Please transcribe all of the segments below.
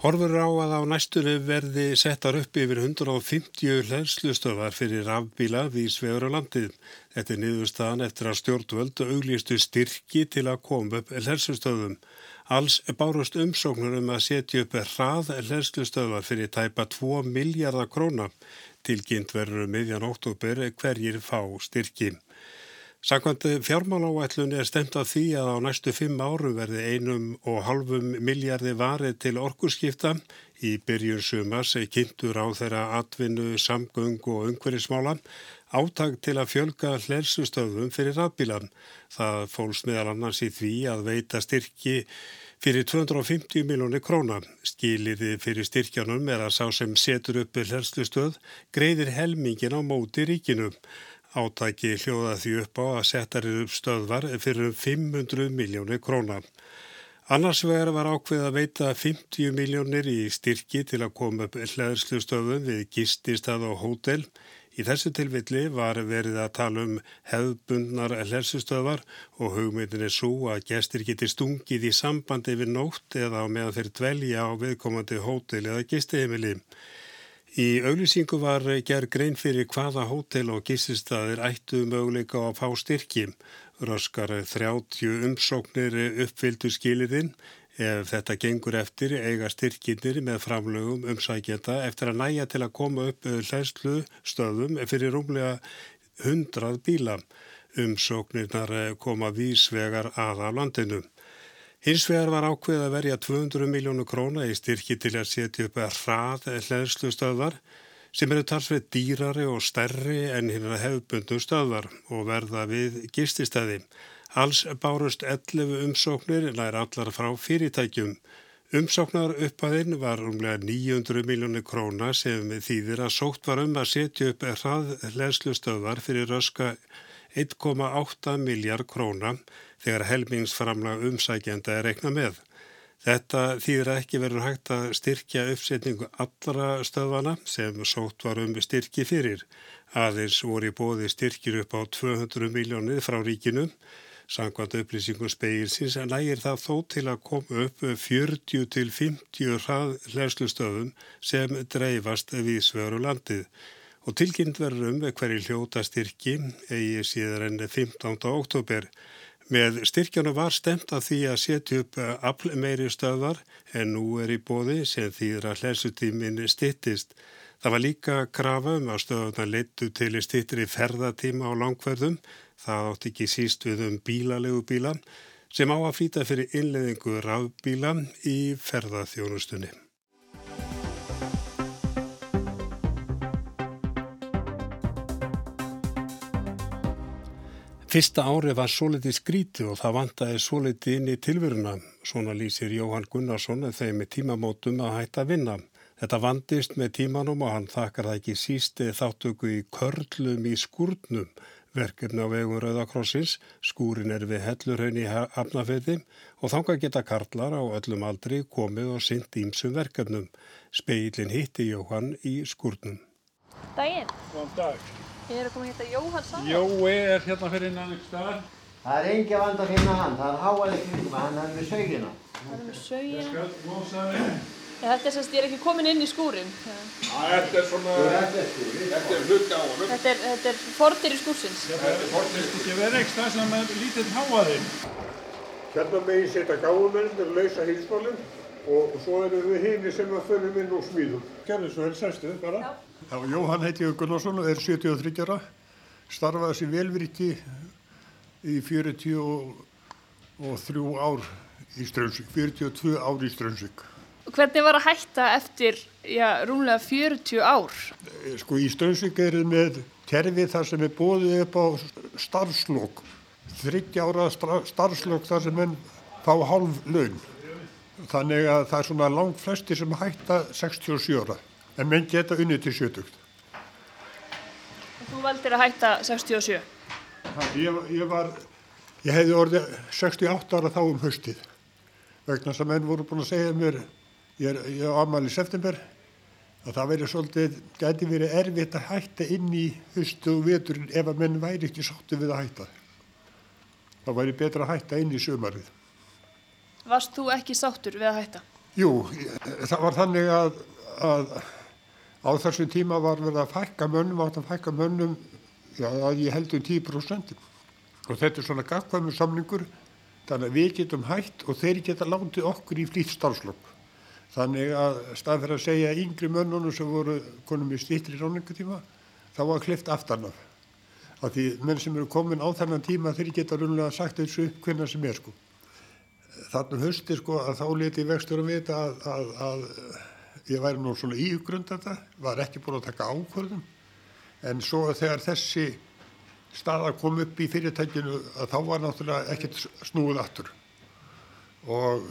Horfur á að á næstunni verði settar upp yfir 150 hlæðslustöðar fyrir rafbíla við svegur á landið. Þetta er niðurstaðan eftir að stjórnvöld auglistu styrki til að koma upp hlæðslustöðum. Alls bárust umsóknur um að setja upp hrað hlæðslustöðar fyrir tæpa 2 miljardar króna. Tilkynnt verður um miðjan óttúber hverjir fá styrki. Sakvænt fjármáláætlun er stemt af því að á næstu fimm árum verði einum og halvum miljardi varið til orkurskipta í byrjun sumas kynntur á þeirra atvinnu, samgöng og umhverjismála átag til að fjölga hlersustöðum fyrir rafbílan. Það fólst meðal annars í því að veita styrki fyrir 250 miljónir króna. Skiliði fyrir styrkjanum er að sá sem setur upp hlersustöð greiðir helmingin á móti ríkinum. Átaki hljóða því upp á að setja upp stöðvar fyrir 500 miljónir króna. Annars vegar var ákveð að veita 50 miljónir í styrki til að koma upp hlæðslu stöðum við gististað og hótel. Í þessu tilvilli var verið að tala um hefðbundnar hlæðslustöðvar og hugmyndin er svo að gestir geti stungið í sambandi við nótt eða meðan þeir dvelja á viðkomandi hótel eða gistiheimili. Í auglýsingu var gerð grein fyrir hvaða hótel og gísistæðir ættu möguleika á að fá styrkjum. Röskar 30 umsóknir uppfyldu skiliðinn. Ef þetta gengur eftir eiga styrkinir með framlögum umsækjenda eftir að næja til að koma upp hlæslu stöðum fyrir rúmlega 100 bíla. Umsóknirnar koma vísvegar aða landinu. Hins vegar var ákveð að verja 200 miljónu króna í styrki til að setja upp að hrað hlæðslu stöðvar sem eru talsveit dýrari og stærri en hinn að hefbundu stöðvar og verða við gististæði. Alls bárust 11 umsóknir nær allar frá fyrirtækjum. Umsóknar uppaðinn var umlega 900 miljónu króna sem þýðir að sótt var um að setja upp hrað hlæðslu stöðvar fyrir röska 1,8 miljard króna þegar helmingsframlag umsækjanda er reikna með. Þetta þýðir ekki verður hægt að styrkja uppsetningu allra stöðvana sem sótt var um styrki fyrir. Aðeins voru í bóði styrkir upp á 200 miljónir frá ríkinu. Sangvand upplýsingum speilsins en lægir það þó til að koma upp 40 til 50 hlæslustöðum sem dreifast við svöru landið. Og tilkynnt verður um hverju hljóta styrki eigi síðar enn 15. oktober. Með styrkjana var stemt að því að setja upp eh, afl meiri stöðvar en nú er í bóði sem þýðir að hlæsutímin stittist. Það var líka krafa um að stöðuna leittu til stittri ferðatíma á langverðum. Það átti ekki síst við um bílalegu bíla sem á að flýta fyrir innleðingu rafbíla í ferðaþjónustunni. Fyrsta ári var svo litið skríti og það vantaði svo litið inn í tilveruna. Svona lýsir Jóhann Gunnarsson þegar með tímamótum að hætta að vinna. Þetta vandist með tímanum og hann þakkar það ekki sísti þáttöku í körlum í skúrnum. Verkefni á vegum Rauðakrossins, skúrin er við hellurhaun í hafnafeyði og þanga geta karlar á öllum aldri komið og synd ímsum verkefnum. Speilin hitti Jóhann í skúrnum. Daginn. Góðan dag. Ég er að koma að hitta Jóhann Sára. Jói er hérna fyrir innan ykkur staðar. Það er engi vand að finna hann, það er háaði kringum, hann er með sögina. Það er með mósaði. Þetta er semst, ég er ekki komin inn í skúrin. Þetta er svona, Þetta er er hluti á honum. Þetta er, þetta er fordir í skúrsins. Þetta er fornist ekki verið ekki stað sem er lítið háaði. Hérna megin setja gáumennir lausa hilsmálum og svo eru við hini sem að förum inn og smíðum. Gerðu svo vel sæstu bara. Já. Já, Jóhann heiti ég Gunnarsson er 73 ára. Starfaði sem velvirti í 43 ár í Strömsvík, 42 ár í Strömsvík. Hvernig var að hætta eftir, já, rúmlega 40 ár? Eh, Sko í Strömsvík er þið með terfi þar sem er bóðið upp á starfslokk. Þryggja ára stra- starfslokk þar sem menn fá hálf laun. Þannig að það er svona langt flesti sem hætta 67 ára. En menn geta unnið til 70. Þú valdir að hætta 67. Ég, ég var, ég hefði orðið 68 ára þá um haustið. Vegna sem menn voru búin að segja mér, ég er, ég er ámæli september, að það verið svolítið, gæti verið erfitt að hætta inn í haustu og veturinn ef að menn væri ekki sáttu við að hætta. Það væri betra að hætta inn í sömarið. Varst þú ekki sáttur við að hætta? Jú, það var þannig að, að á þessum tíma var verið að fækka mönnum, átt að fækka mönnum, já, að ég held um 10%. Og þetta er svona gagkvæmur samningur, þannig að við getum hætt og þeir geta látið okkur í flýtt starfslokk. Þannig að stað fyrir að segja yngri mönnunum sem voru konum í stýttri ráningatíma, þá var klift aftan af. Af því menn sem eru komin á þennan tíma þeir geta runlega sagt þessu hvernig sem er sko. Þannig hösti sko að þá leti vextur að vita að, að, að ég væri nú svona ígrund þetta, var ekki búin að taka ákvörðum. En svo þegar þessi staða kom upp í fyrirtækinu að þá var náttúrulega ekkert snúið aftur. Og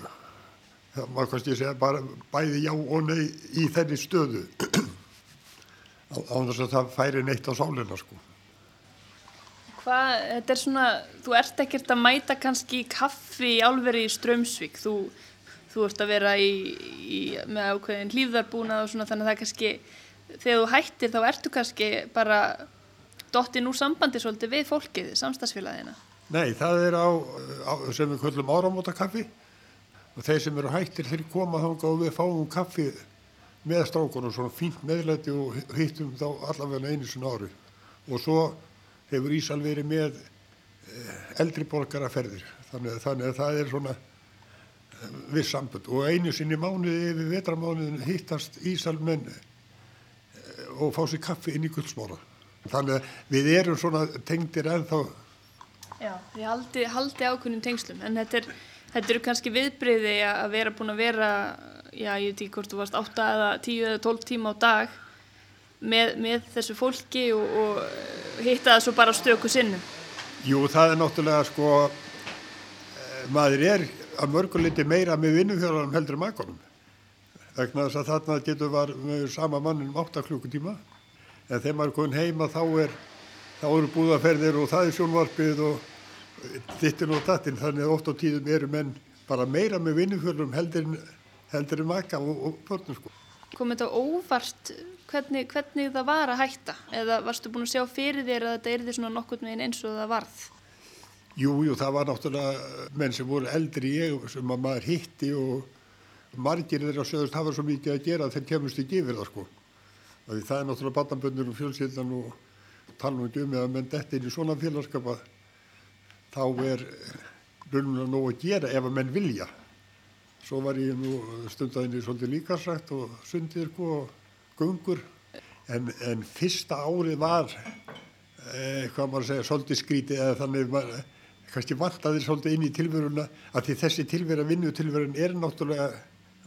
það var kannski að segja bara bæði já og nei í þenni stöðu. Á þess að það færi neitt á sálinna sko. Hvað, þetta er svona, þú ert ekkert að mæta kannski kaffi í álveri í Strömsvík, þú, þú ert að vera í, í, með ákveðin hlýfðarbúnað og svona þannig að það kannski, þegar þú hættir þá ertu kannski bara dottinn úr sambandi svolítið við fólkið, samstagsfélagina. Nei, það er á, á sem við köllum áramótakaffi. Og þeir sem eru hættir þeir koma þanga og við fáum kaffi með strákunum, svona fínt meðlæti og hittum þá allavega einu sinna ári. Og svo hefur Ísal verið með eh, eldri borgaraferðir. Þannig, þannig að það er svona eh, viss sambund og einu sinni mánuði yfir vetramánuðin hittast Ísal menn eh, og fá sér kaffi inn í guldsmára þannig að við erum svona tengdir ennþá. Já, þið haldi, haldi ákveðnum tengslum, en þetta, er, þetta eru kannski viðbreyði að vera búin að vera, já, ég veit ekki hvort þú varst 8 eða 10 eða 12 tíma á dag með, með þessu fólki og, og hitta það svo bara á stöku sinnum. Jú, það er náttúrulega sko, eh, maður er að mörguleiti meira með vinnufjörðanum heldur en makonum. Vegna þess að þarna getur var með sama mannin um 8 klukkutíma, en þegar maður er komin heima þá er, þá eru búðaferðir og það er sjónvarpið og dittin og dattin, þannig að oft á tíðum eru menn bara meira með vinnufjörðanum heldur heldur en maka og, og börnum sko. Kom þetta óvart hvernig, hvernig það var að hætta? Eða varstu búin að sjá fyrir þér að þetta er því svona nokkurt meginn eins og það varð? Jú, jú, það var náttúrulega menn sem voru eldri í ég sem að maður hitti og margir þeirra sögust hafa svo mikið að gera þegar kemurst ekki yfir það sko. Því það er náttúrulega barnaböndur og fjölskyldan og tala um eða menn detti inn í svona félagskapa þá er raunlega nóg að gera ef að menn vilja. Svo var ég nú stundaðinni svolítið líka sagt og sundir sko og gungur en, en fyrsta árið var eh, hvað maður segja, svolítið skrítið eða þannig maður, kannski vantaði svolítið inn í tilveruna að því þessi tilvera vinnutilverun er náttúrulega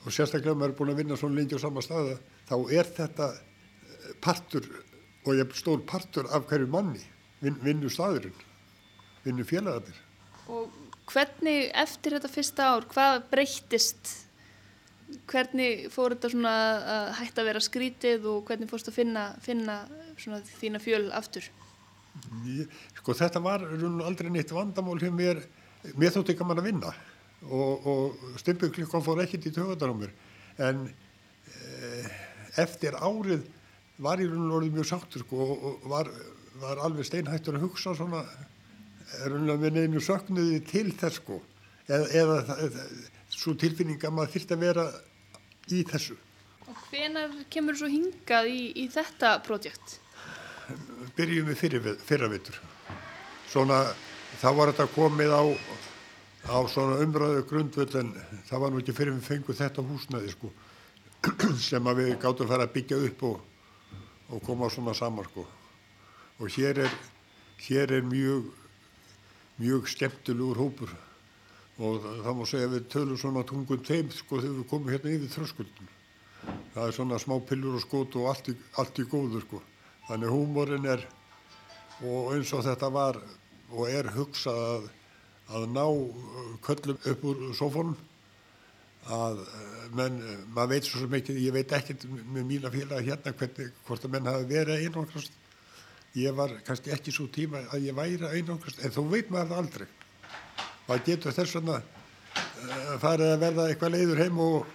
og sérstaklega maður er búin að vinna svona lengi á sama staða þá er þetta eh, partur og ég stór partur af hverju manni vin, vinnu staðurinn vinnu félagarnir Og hvernig eftir þetta fyrsta ár, hvað breyttist? Hvernig fór þetta svona að hætta að vera skrítið og hvernig fórst að finna, finna svona þína fjöl aftur? Sko þetta var aldrei neitt vandamál hjá mér, mér þótti ekki mann að vinna og, og stimpuklikon fór ekkert í töðunar á mér en e, eftir árið var ég orðið mjög sáttur sko og, var, var alveg steinhættur að hugsa svona og með neinu söknuði til þess sko eða, eða, eða svo tilfinning að maður þyrst að vera í þessu. Og hvenar kemur svo hingað í, í þetta prójekt? Byrjum við fyrir, fyrra vittur. Svona, þá var þetta komið á, á svona umræðu grundvöld en það var nú ekki fyrir við fengum þetta húsnaði sko sem að við gáttum að fara að byggja upp og, og koma svona saman sko. Og hér er, hér er mjög, mjög skemmtilegur hópur og það má segja við tölum svona tungum tveim sko þegar við komum hérna yfir þröskuldum. Það er svona smá pillur og skót og allt í, allt í góður sko. Þannig húmórin er, og eins og þetta var og er hugsað að, að ná köllum upp úr sófónum, að menn, maður veit svo mikið, ég veit ekkert með mína félag hérna hvernig, hvort að menn hafi verið einangrast. Ég var kannski ekki svo tíma að ég væri einangrast, en þú veit maður það aldrei. Það getur þess vegna uh, farið að verða eitthvað leiður heim og,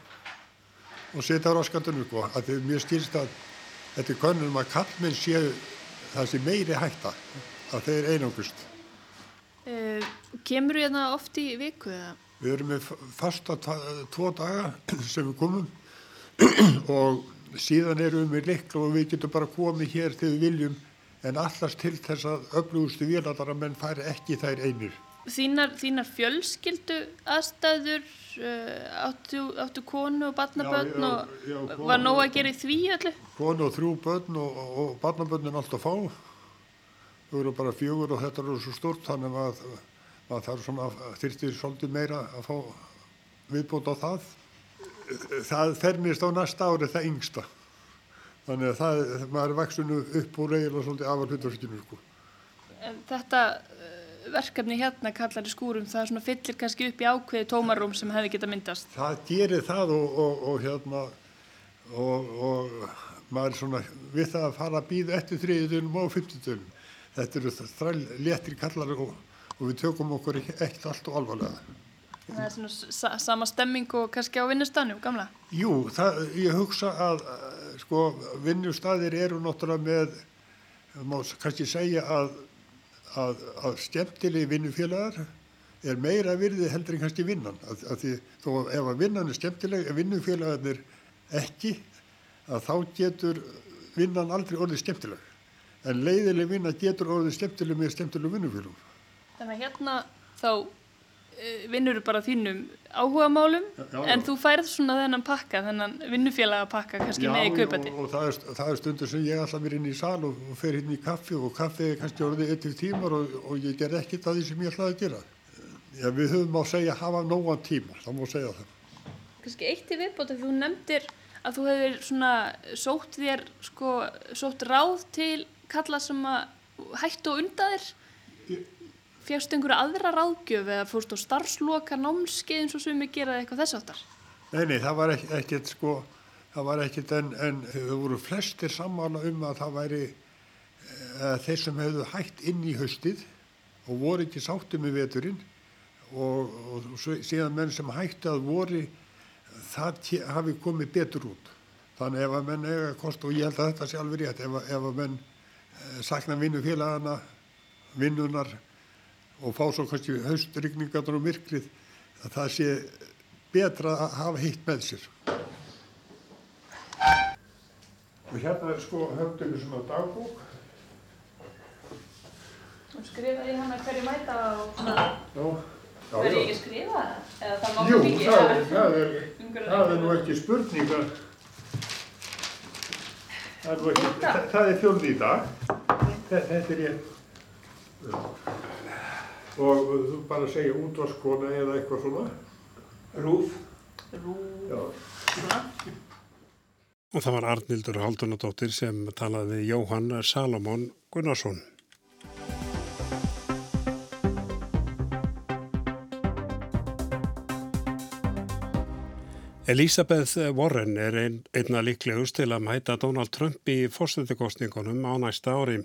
og setja á raskandunum, sko, að þið mjög skilst að þetta er konum að kallmenn séu það sem meiri hætta að þeir einangust. Uh, kemur þú hérna oft í viku eða? Við erum með fasta tvo daga sem við komum og síðan erum við likla og við getum bara komið hér til við viljum en allast til þess að öflugustu véladara menn færi ekki þær einir. Þínar, þínar fjölskyldu aðstæður, uh, áttu, áttu konu og já, og já, konu- var nóg að gera í því öllu? Konu og þrjú börn og, og, barnabörnin alltaf fá. Þau eru bara fjögur og þetta eru svo stort þannig að maður þarf svona þyrftir svolítið meira að fá viðbót á það. Það fermist á næsta ári það yngsta. Þannig að það, maður er vaksinu upp úr eiginlega svolítið afar hlutverkinu sko. Þetta uh, verkefni hérna kallar í skúrum, það svona fyllir kannski upp í ákveði tómarúm sem hefði geta myndast. Það gerir það og, og, og hérna og, og maður svona við það að fara að býða eftir þriðutunum og fymtutunum. Þetta eru þræl léttir kallar og, og við tökum okkur ekkert allt og alvarlega. Það er svona sa sama stemming og kannski á vinnustanum, gamla. Jú, það, ég hugsa að sko vinnustæðir eru náttúrulega með, má kannski segja að, að, að skemmtilegi vinnufélagar er meira virði heldur en kannski vinnan. Að, að því þó ef að vinnan er skemmtileg, ef vinnufélagarnir ekki, að þá getur vinnan aldrei orðið skemmtileg. En leiðileg vinna getur orðið skemmtileg með skemmtileg vinnufélagum. Þannig að hérna þá vinnur bara þínum áhugamálum, Já, já. en þú færð svona þennan pakka, þennan vinnufélaga pakka kannski með í kaupati. og, og það, er, það er stundur sem ég alltaf verið inn í sal og, og fer hérna í kaffi og kaffi er kannski orðið eittir tímar og, og ég ger ekkert að því sem ég ætlaði að gera. Já, við höfum á að segja hafa nógan tíma, það má segja það. Kannski eitt í viðbót að þú nefndir að þú hefur svona sótt þér, sko, sótt ráð til kalla sem að hættu og undaðir. Fjárstu einhverju aðra ráðgjöf eða fórst á starfsloka námskeið eins og sumi geraði eitthvað þess áttar? Nei, nei, það var ekki, ekkert sko, það var ekkert en, en þau voru flestir sammála um að það væri uh, þeir sem hefðu hætt inn í haustið og voru ekki sáttu með veturinn og, og svo- síðan menn sem hættu að voru það te- hafi komið betur út. Þannig ef að menn eiga kost og ég held að þetta sé alveg rétt ef, að- ef að menn uh, sakna vinnufélagana, vinnunar og fá svo kannski haustrygningarnar og myrkrið að það sé betra að hafa hitt með sér. Og hérna er sko höfndinu svona dagbók. Þú skrifaði í hana hverju mæta og já. ekki skrifa það? Eða það má Jú, kannski ekki, það eða- er, það er, er nú ekki spurning að það er, nú ekki, það, það er fjörði í dag. Þetta er ég. Og þú bara segja útvarskona eða eitthvað svona. Rúf. Já. Og það var Arnildur Haldunadóttir sem talaði við Jóhann Salomón Gunnarsson. Elisabeth Warren er ein, einna líklegust til að mæta Donald Trump í fórstættikostningunum á næsta ári.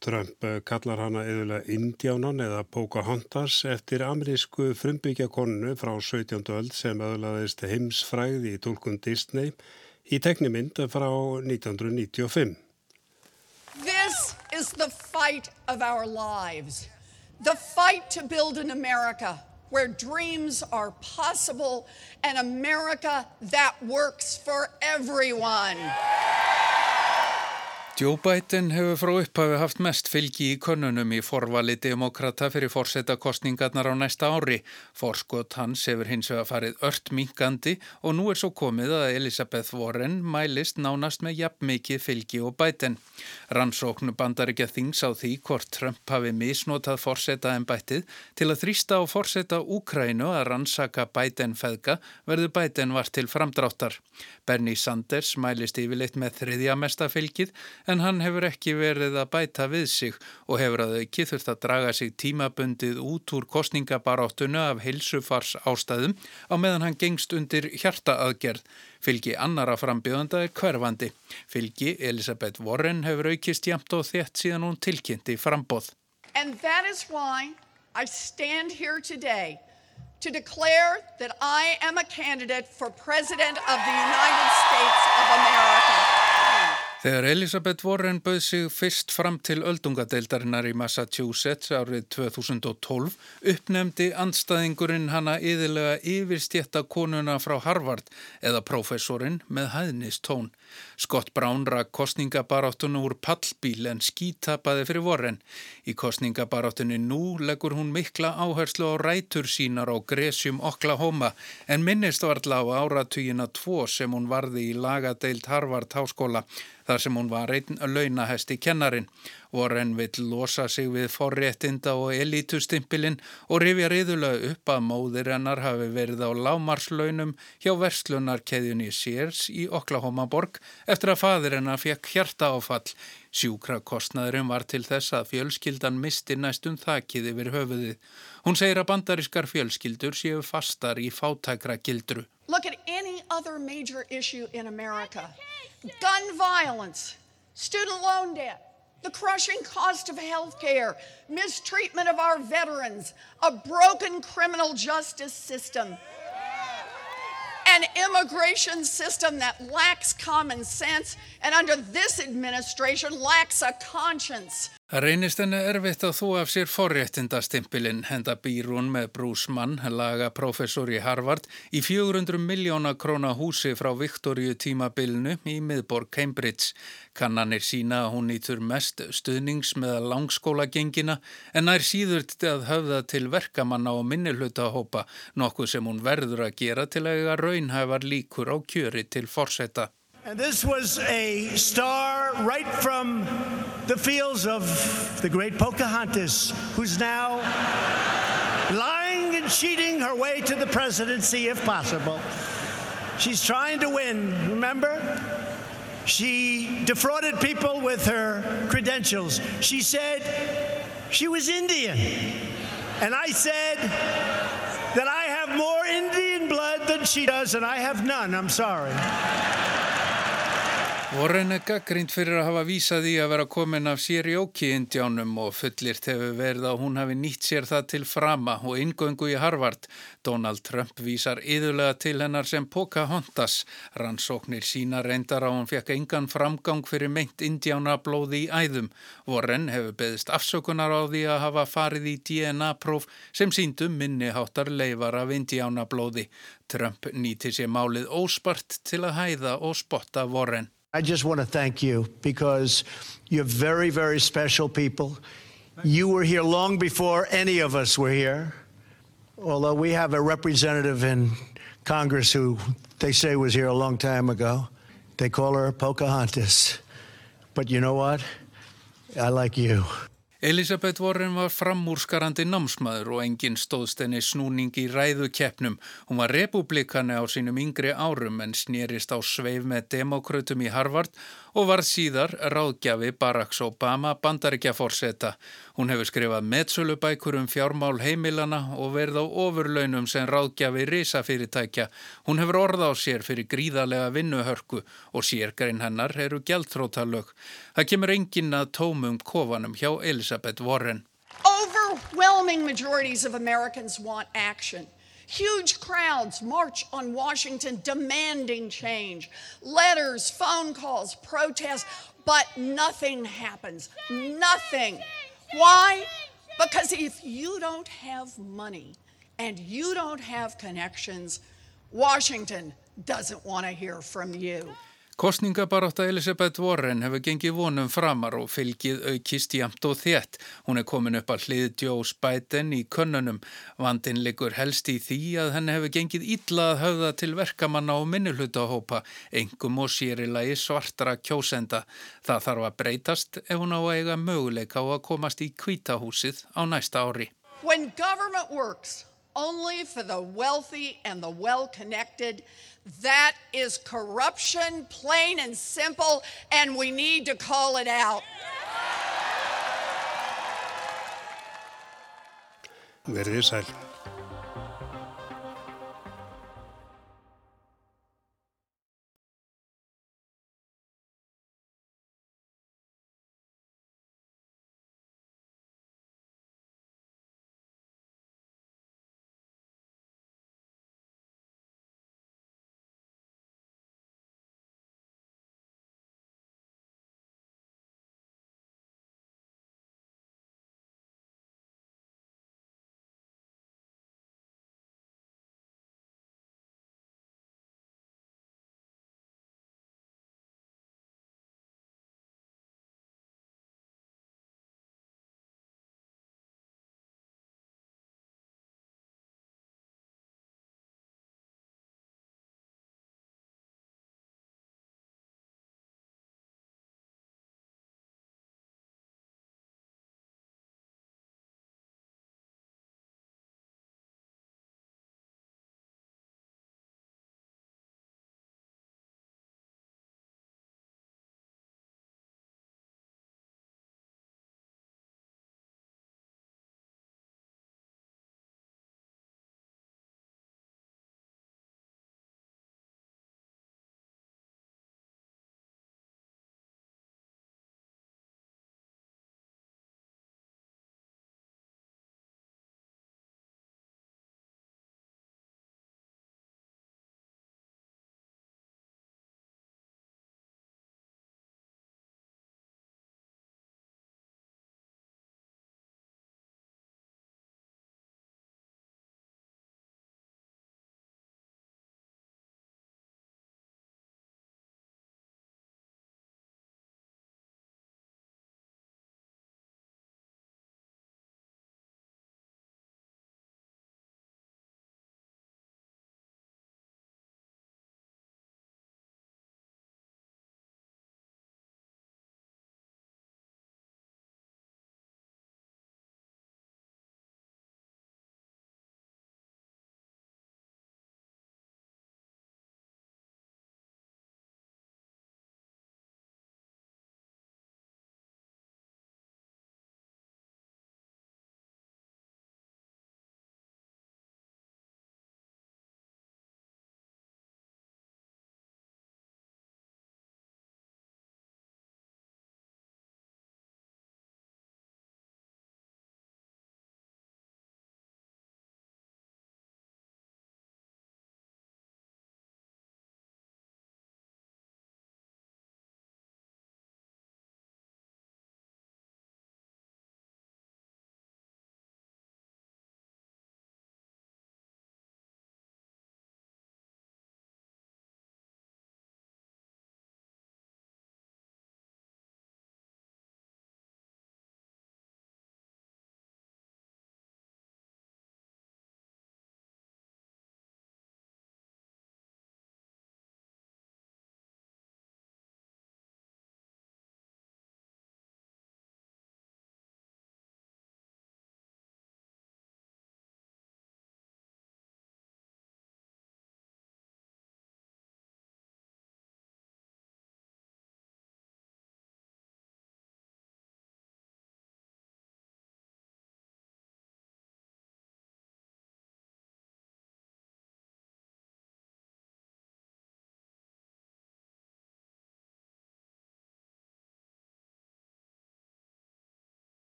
Trump kallar hana eðulega Indiánan eða Pocahontas eftir amerísku frumbyggjakonu frá 17. öld sem öðlaðist heimsfræði í tólkun Disney í teknimynd frá 1995. This is the fight of our lives. The fight to build an America where dreams are possible, and America that works for everyone. Joe Biden hefur frá upphafi haft mest fylgi í könnunum í forvali demokrata fyrir fórsetakostningarnar á næsta ári. Forskot hans hefur hins vegar farið ört minkandi og nú er svo komið að Elisabeth Warren mælist nánast með jafn mikið fylgi og Biden. Rannsóknu bandar ekki að þings á því hvort Trump hafi misnotað fórseta ennbættið til að þrýsta á fórseta Úkrænu að rannsaka Biden feðga verður Biden var til framdráttar. Bernie Sanders mælist yfirleitt með þriðja mesta fylgið en hann hefur ekki verið að bæta við sig og hefur að auki þurft að draga sig tímabundið út úr kostningabaráttunu af heilsufars ástæðum á meðan hann gengst undir hjartaaðgerð. Fylgi annara frambjöðanda er hverfandi. Fylgi Elisabeth Warren hefur aukist jæmt og þétt síðan hún tilkynnti frambóð. And that is why I stand here today to declare that I am a candidate for President of the United States of America. Þegar Elisabeth Warren bauð sig fyrst fram til öldungadeildarinnar í Massachusetts árið 2012 uppnefndi andstæðingurinn hana yðurlega yfirstjetta konuna frá Harvard eða professorinn með hæðnistón. Scott Brown rak kostningabaráttunum úr pallbíl en skítapaði fyrir Warren. Í kostningabaráttunni nú leggur hún mikla áherslu á rætur sínar á Gresium Oklahoma en minnist varðla á áratugina tvo sem hún varði í lagadeild Harvard háskóla þar sem hún var einn launahesti kennarin. Warren vill losa sig við forréttinda og elítustimpilinn og rifja riðulega upp að móðir hennar hafi verið á lámarslaunum hjá verslunarkeðjunni Sears í Oklahoma borg eftir að fadir hennar fekk hjarta áfall. Sjúkrakostnaðurinn var til þess að fjölskyldan misti næstum þakkið yfir höfuðið. Hún segir að bandarískar fjölskyldur séu fastar í fátækra gildru. Look at any other major issue in America. Gun violence, student loan debt, the crushing cost of health care, mistreatment of our veterans, a broken criminal justice system, an immigration system that lacks common sense reynist henni erfitt að þú af sér forréttindastimpilinn henda býr hún með Bruce Mann, lagaprofessor í Harvard, í 400 miljóna króna húsi frá Viktoríu tímabilinu í miðborg Cambridge. Kannanir sína að hún nýtur mest stuðnings með langskólagengina en nær síðurt að höfða til verkamanna og minnilhutahópa, nokkuð sem hún verður að gera til að raunhæfar líkur á kjöri til forsetta. And this was a star right from the fields of the great Pocahontas, who's now lying and cheating her way to the presidency if possible. She's trying to win, remember? She defrauded people with her credentials. She said she was Indian. And I said that I have more Indian blood than she does, and I have none. I'm sorry. Warren er gaggrind fyrir að hafa vísað í að vera komin af Sérjóki-indjánum og fullirt hefur verið að hún hafi nýtt sér það til frama og ingöngu í Harvard. Donald Trump vísar yðurlega til hennar sem Pocahontas. Rannsóknir sína reyndar á hún fekk engan framgang fyrir meint indjánablóði í æðum. Warren hefur beðist afsökunar á því að hafa farið í DNA-próf sem síndum minniháttar leifar af indjánablóði. Trump nýti sér málið óspart til að hæða og spotta Warren. I just want to thank you because you're very, very special people. You were here long before any of us were here. Although we have a representative in Congress who they say was here a long time ago. They call her Pocahontas. But you know what? I like you. Elisabeth Warren var framúrskarandi námsmaður og enginn stóðst henni snúning í ræðukeppnum. Hún var republikani á sínum yngri árum en snýrist á sveif með demokrötum í Harvard og var síðar ráðgjafi Barack Obama bandaríkjaforsetta. Hún hefur skrifað meðsölubækur um fjármál heimilana og verð á ofurlaunum sem ráðgjafi risafyrirtækja. Hún hefur orða á sér fyrir gríðarlega vinnuhörku og sérgrein hennar eru gjaldtrótalög. Það kemur enginn að tómum kofanum hjá Elisabeth Warren. Overwhelming majorities of Americans want action. Huge crowds march on Washington demanding change. Letters, phone calls, protests, but nothing happens. Nothing. Why? Because if you don't have money and you don't have connections, Washington doesn't want to hear from you. Kostningabarátta Elisabeth Warren hefur gengið vonum framar og fylgið aukist jæmt og þétt. Hún er komin upp að hlið Joe Biden í könnunum. Vandin liggur helst í því að henni hefur gengið illa að höfða til verkamanna og minnuhlutahópa, engum og sérilagi svartara kjósenda. Það þarf að breytast ef hún á að eiga möguleika á að komast í kvítahúsið á næsta ári. When government works only for the wealthy and the well-connected, that is corruption, plain and simple, and we need to call it out. Verðið sæl.